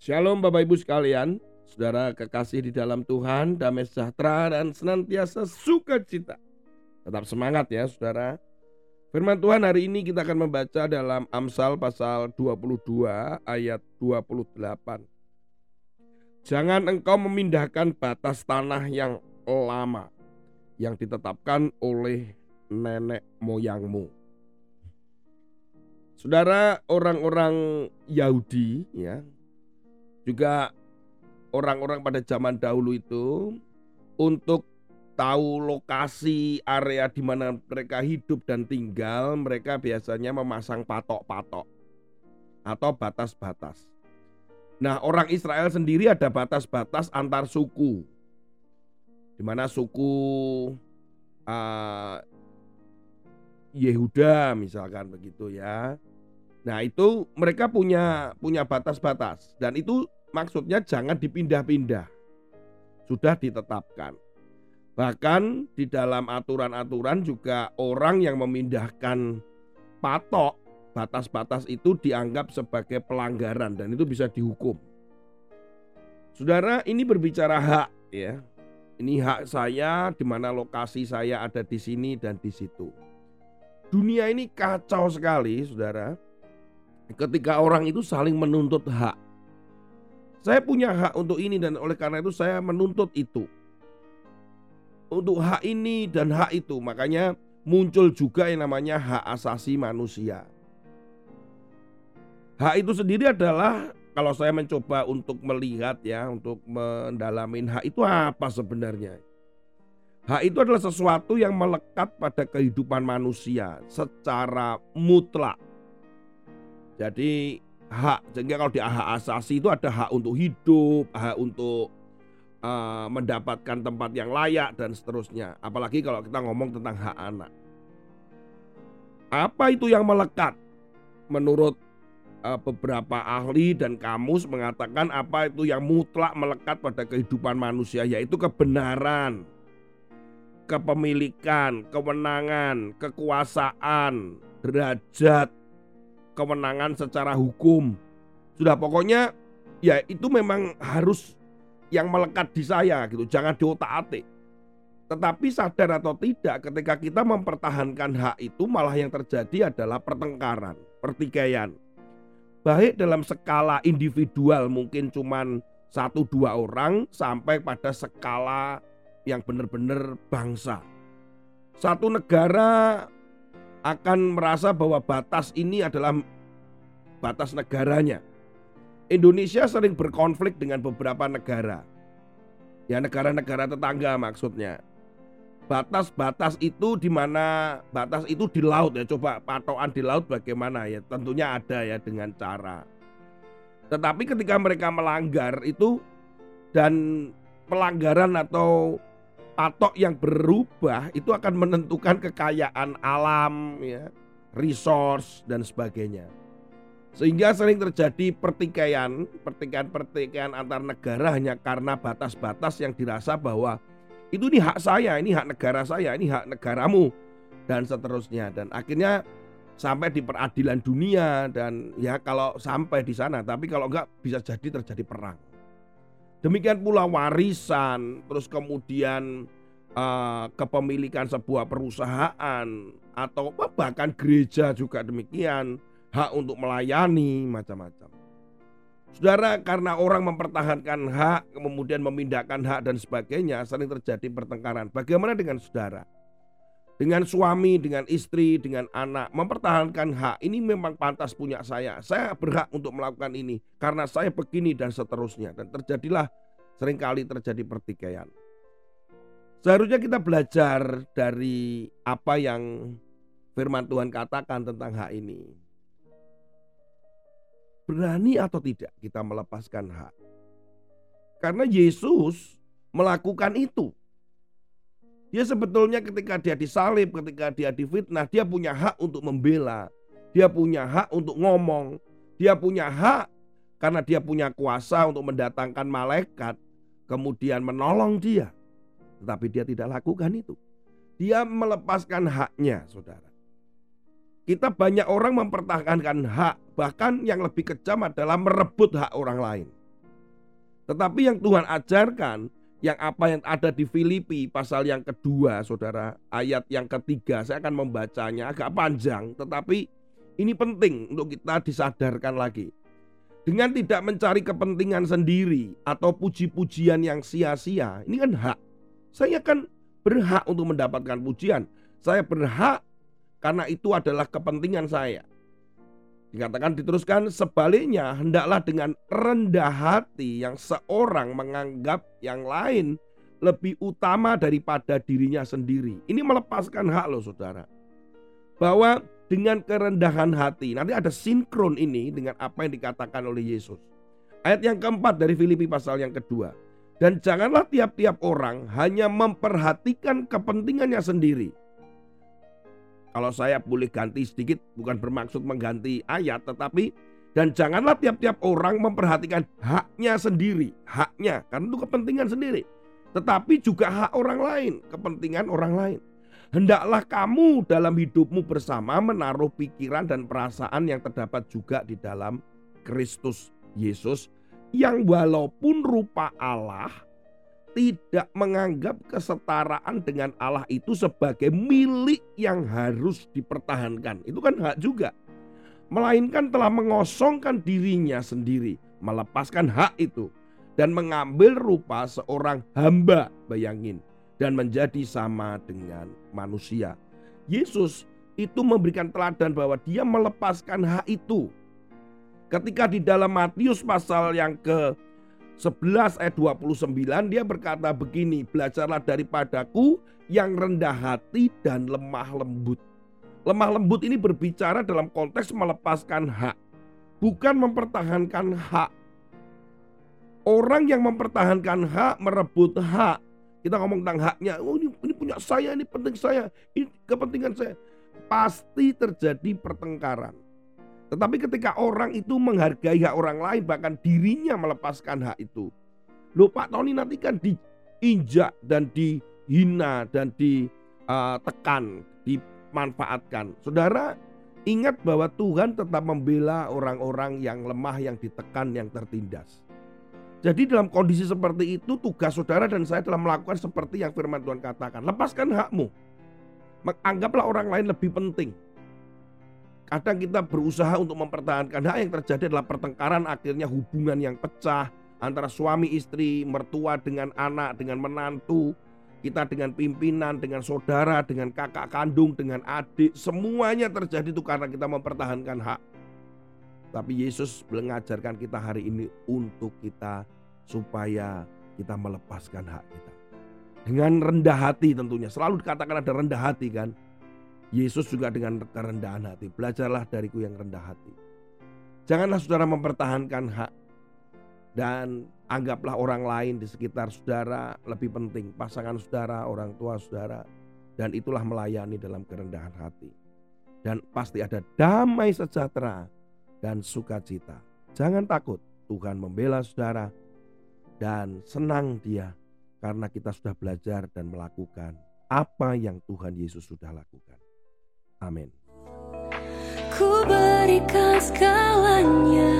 Shalom Bapak Ibu sekalian, saudara kekasih di dalam Tuhan, damai sejahtera dan senantiasa sukacita. Tetap semangat ya saudara. Firman Tuhan hari ini kita akan membaca dalam Amsal pasal 22 ayat 28. Jangan engkau memindahkan batas tanah yang lama yang ditetapkan oleh nenek moyangmu. Saudara orang-orang Yahudi ya juga orang-orang pada zaman dahulu itu untuk tahu lokasi area di mana mereka hidup dan tinggal, mereka biasanya memasang patok-patok atau batas-batas. Nah, orang Israel sendiri ada batas-batas antar suku. Di mana suku uh, Yehuda misalkan begitu ya. Nah, itu mereka punya punya batas-batas dan itu maksudnya jangan dipindah-pindah. Sudah ditetapkan. Bahkan di dalam aturan-aturan juga orang yang memindahkan patok batas-batas itu dianggap sebagai pelanggaran dan itu bisa dihukum. Saudara, ini berbicara hak ya. Ini hak saya di mana lokasi saya ada di sini dan di situ. Dunia ini kacau sekali, Saudara. Ketika orang itu saling menuntut hak. Saya punya hak untuk ini dan oleh karena itu saya menuntut itu. Untuk hak ini dan hak itu, makanya muncul juga yang namanya hak asasi manusia. Hak itu sendiri adalah kalau saya mencoba untuk melihat ya, untuk mendalamin hak itu apa sebenarnya? Hak itu adalah sesuatu yang melekat pada kehidupan manusia secara mutlak. Jadi hak. Sehingga kalau di hak asasi itu ada hak untuk hidup, hak untuk uh, mendapatkan tempat yang layak dan seterusnya. Apalagi kalau kita ngomong tentang hak anak. Apa itu yang melekat? Menurut uh, beberapa ahli dan kamus mengatakan apa itu yang mutlak melekat pada kehidupan manusia yaitu kebenaran, kepemilikan, kewenangan, kekuasaan, derajat, kewenangan secara hukum. Sudah pokoknya ya itu memang harus yang melekat di saya gitu, jangan diotak-atik. Tetapi sadar atau tidak ketika kita mempertahankan hak itu malah yang terjadi adalah pertengkaran, pertikaian. Baik dalam skala individual mungkin cuman satu dua orang sampai pada skala yang benar-benar bangsa. Satu negara akan merasa bahwa batas ini adalah batas negaranya. Indonesia sering berkonflik dengan beberapa negara. Ya negara-negara tetangga maksudnya. Batas-batas itu di mana batas itu di laut ya. Coba patokan di laut bagaimana ya? Tentunya ada ya dengan cara. Tetapi ketika mereka melanggar itu dan pelanggaran atau patok yang berubah itu akan menentukan kekayaan alam ya, resource dan sebagainya. Sehingga sering terjadi pertikaian, pertikaian-pertikaian antar negara hanya karena batas-batas yang dirasa bahwa itu ini hak saya, ini hak negara saya, ini hak negaramu dan seterusnya dan akhirnya sampai di peradilan dunia dan ya kalau sampai di sana tapi kalau enggak bisa jadi terjadi perang. Demikian pula warisan, terus kemudian uh, kepemilikan sebuah perusahaan atau bahkan gereja juga demikian, hak untuk melayani macam-macam. Saudara, karena orang mempertahankan hak, kemudian memindahkan hak dan sebagainya, sering terjadi pertengkaran. Bagaimana dengan saudara? Dengan suami, dengan istri, dengan anak, mempertahankan hak. Ini memang pantas punya saya. Saya berhak untuk melakukan ini karena saya begini dan seterusnya. Dan terjadilah sering kali terjadi pertikaian. Seharusnya kita belajar dari apa yang firman Tuhan katakan tentang hak ini. Berani atau tidak kita melepaskan hak? Karena Yesus melakukan itu. Dia sebetulnya ketika dia disalib, ketika dia difitnah, dia punya hak untuk membela. Dia punya hak untuk ngomong. Dia punya hak karena dia punya kuasa untuk mendatangkan malaikat. Kemudian menolong dia. Tetapi dia tidak lakukan itu. Dia melepaskan haknya saudara. Kita banyak orang mempertahankan hak, bahkan yang lebih kejam adalah merebut hak orang lain. Tetapi yang Tuhan ajarkan, yang apa yang ada di Filipi pasal yang kedua, saudara, ayat yang ketiga, saya akan membacanya agak panjang, tetapi ini penting untuk kita disadarkan lagi. Dengan tidak mencari kepentingan sendiri atau puji-pujian yang sia-sia, ini kan hak. Saya kan berhak untuk mendapatkan pujian. Saya berhak karena itu adalah kepentingan saya. Dikatakan diteruskan sebaliknya hendaklah dengan rendah hati yang seorang menganggap yang lain lebih utama daripada dirinya sendiri. Ini melepaskan hak loh saudara. Bahwa dengan kerendahan hati, nanti ada sinkron ini dengan apa yang dikatakan oleh Yesus. Ayat yang keempat dari Filipi pasal yang kedua. Dan janganlah tiap-tiap orang hanya memperhatikan kepentingannya sendiri, kalau saya boleh ganti sedikit, bukan bermaksud mengganti ayat, tetapi dan janganlah tiap-tiap orang memperhatikan haknya sendiri, haknya, karena itu kepentingan sendiri. Tetapi juga hak orang lain, kepentingan orang lain. Hendaklah kamu dalam hidupmu bersama menaruh pikiran dan perasaan yang terdapat juga di dalam Kristus Yesus yang walaupun rupa Allah tidak menganggap kesetaraan dengan Allah itu sebagai milik yang harus dipertahankan. Itu kan hak juga. Melainkan telah mengosongkan dirinya sendiri, melepaskan hak itu dan mengambil rupa seorang hamba, bayangin, dan menjadi sama dengan manusia. Yesus itu memberikan teladan bahwa dia melepaskan hak itu. Ketika di dalam Matius pasal yang ke 11 ayat 29 dia berkata begini, belajarlah daripadaku yang rendah hati dan lemah lembut. Lemah lembut ini berbicara dalam konteks melepaskan hak, bukan mempertahankan hak. Orang yang mempertahankan hak, merebut hak, kita ngomong tentang haknya, oh ini, ini punya saya, ini penting saya, ini kepentingan saya. Pasti terjadi pertengkaran. Tetapi ketika orang itu menghargai hak orang lain bahkan dirinya melepaskan hak itu. Loh Pak Tony nanti kan diinjak dan dihina dan ditekan, dimanfaatkan. Saudara ingat bahwa Tuhan tetap membela orang-orang yang lemah, yang ditekan, yang tertindas. Jadi dalam kondisi seperti itu tugas saudara dan saya telah melakukan seperti yang firman Tuhan katakan. Lepaskan hakmu. Anggaplah orang lain lebih penting Kadang kita berusaha untuk mempertahankan hak yang terjadi adalah pertengkaran akhirnya hubungan yang pecah antara suami istri, mertua dengan anak, dengan menantu, kita dengan pimpinan, dengan saudara, dengan kakak kandung, dengan adik, semuanya terjadi itu karena kita mempertahankan hak. Tapi Yesus mengajarkan kita hari ini untuk kita supaya kita melepaskan hak kita. Dengan rendah hati tentunya, selalu dikatakan ada rendah hati kan. Yesus juga dengan kerendahan hati. Belajarlah dariku yang rendah hati. Janganlah saudara mempertahankan hak dan anggaplah orang lain di sekitar saudara lebih penting. Pasangan saudara, orang tua saudara. Dan itulah melayani dalam kerendahan hati. Dan pasti ada damai sejahtera dan sukacita. Jangan takut, Tuhan membela saudara dan senang dia karena kita sudah belajar dan melakukan apa yang Tuhan Yesus sudah lakukan. Amin. Ku berikan segalanya,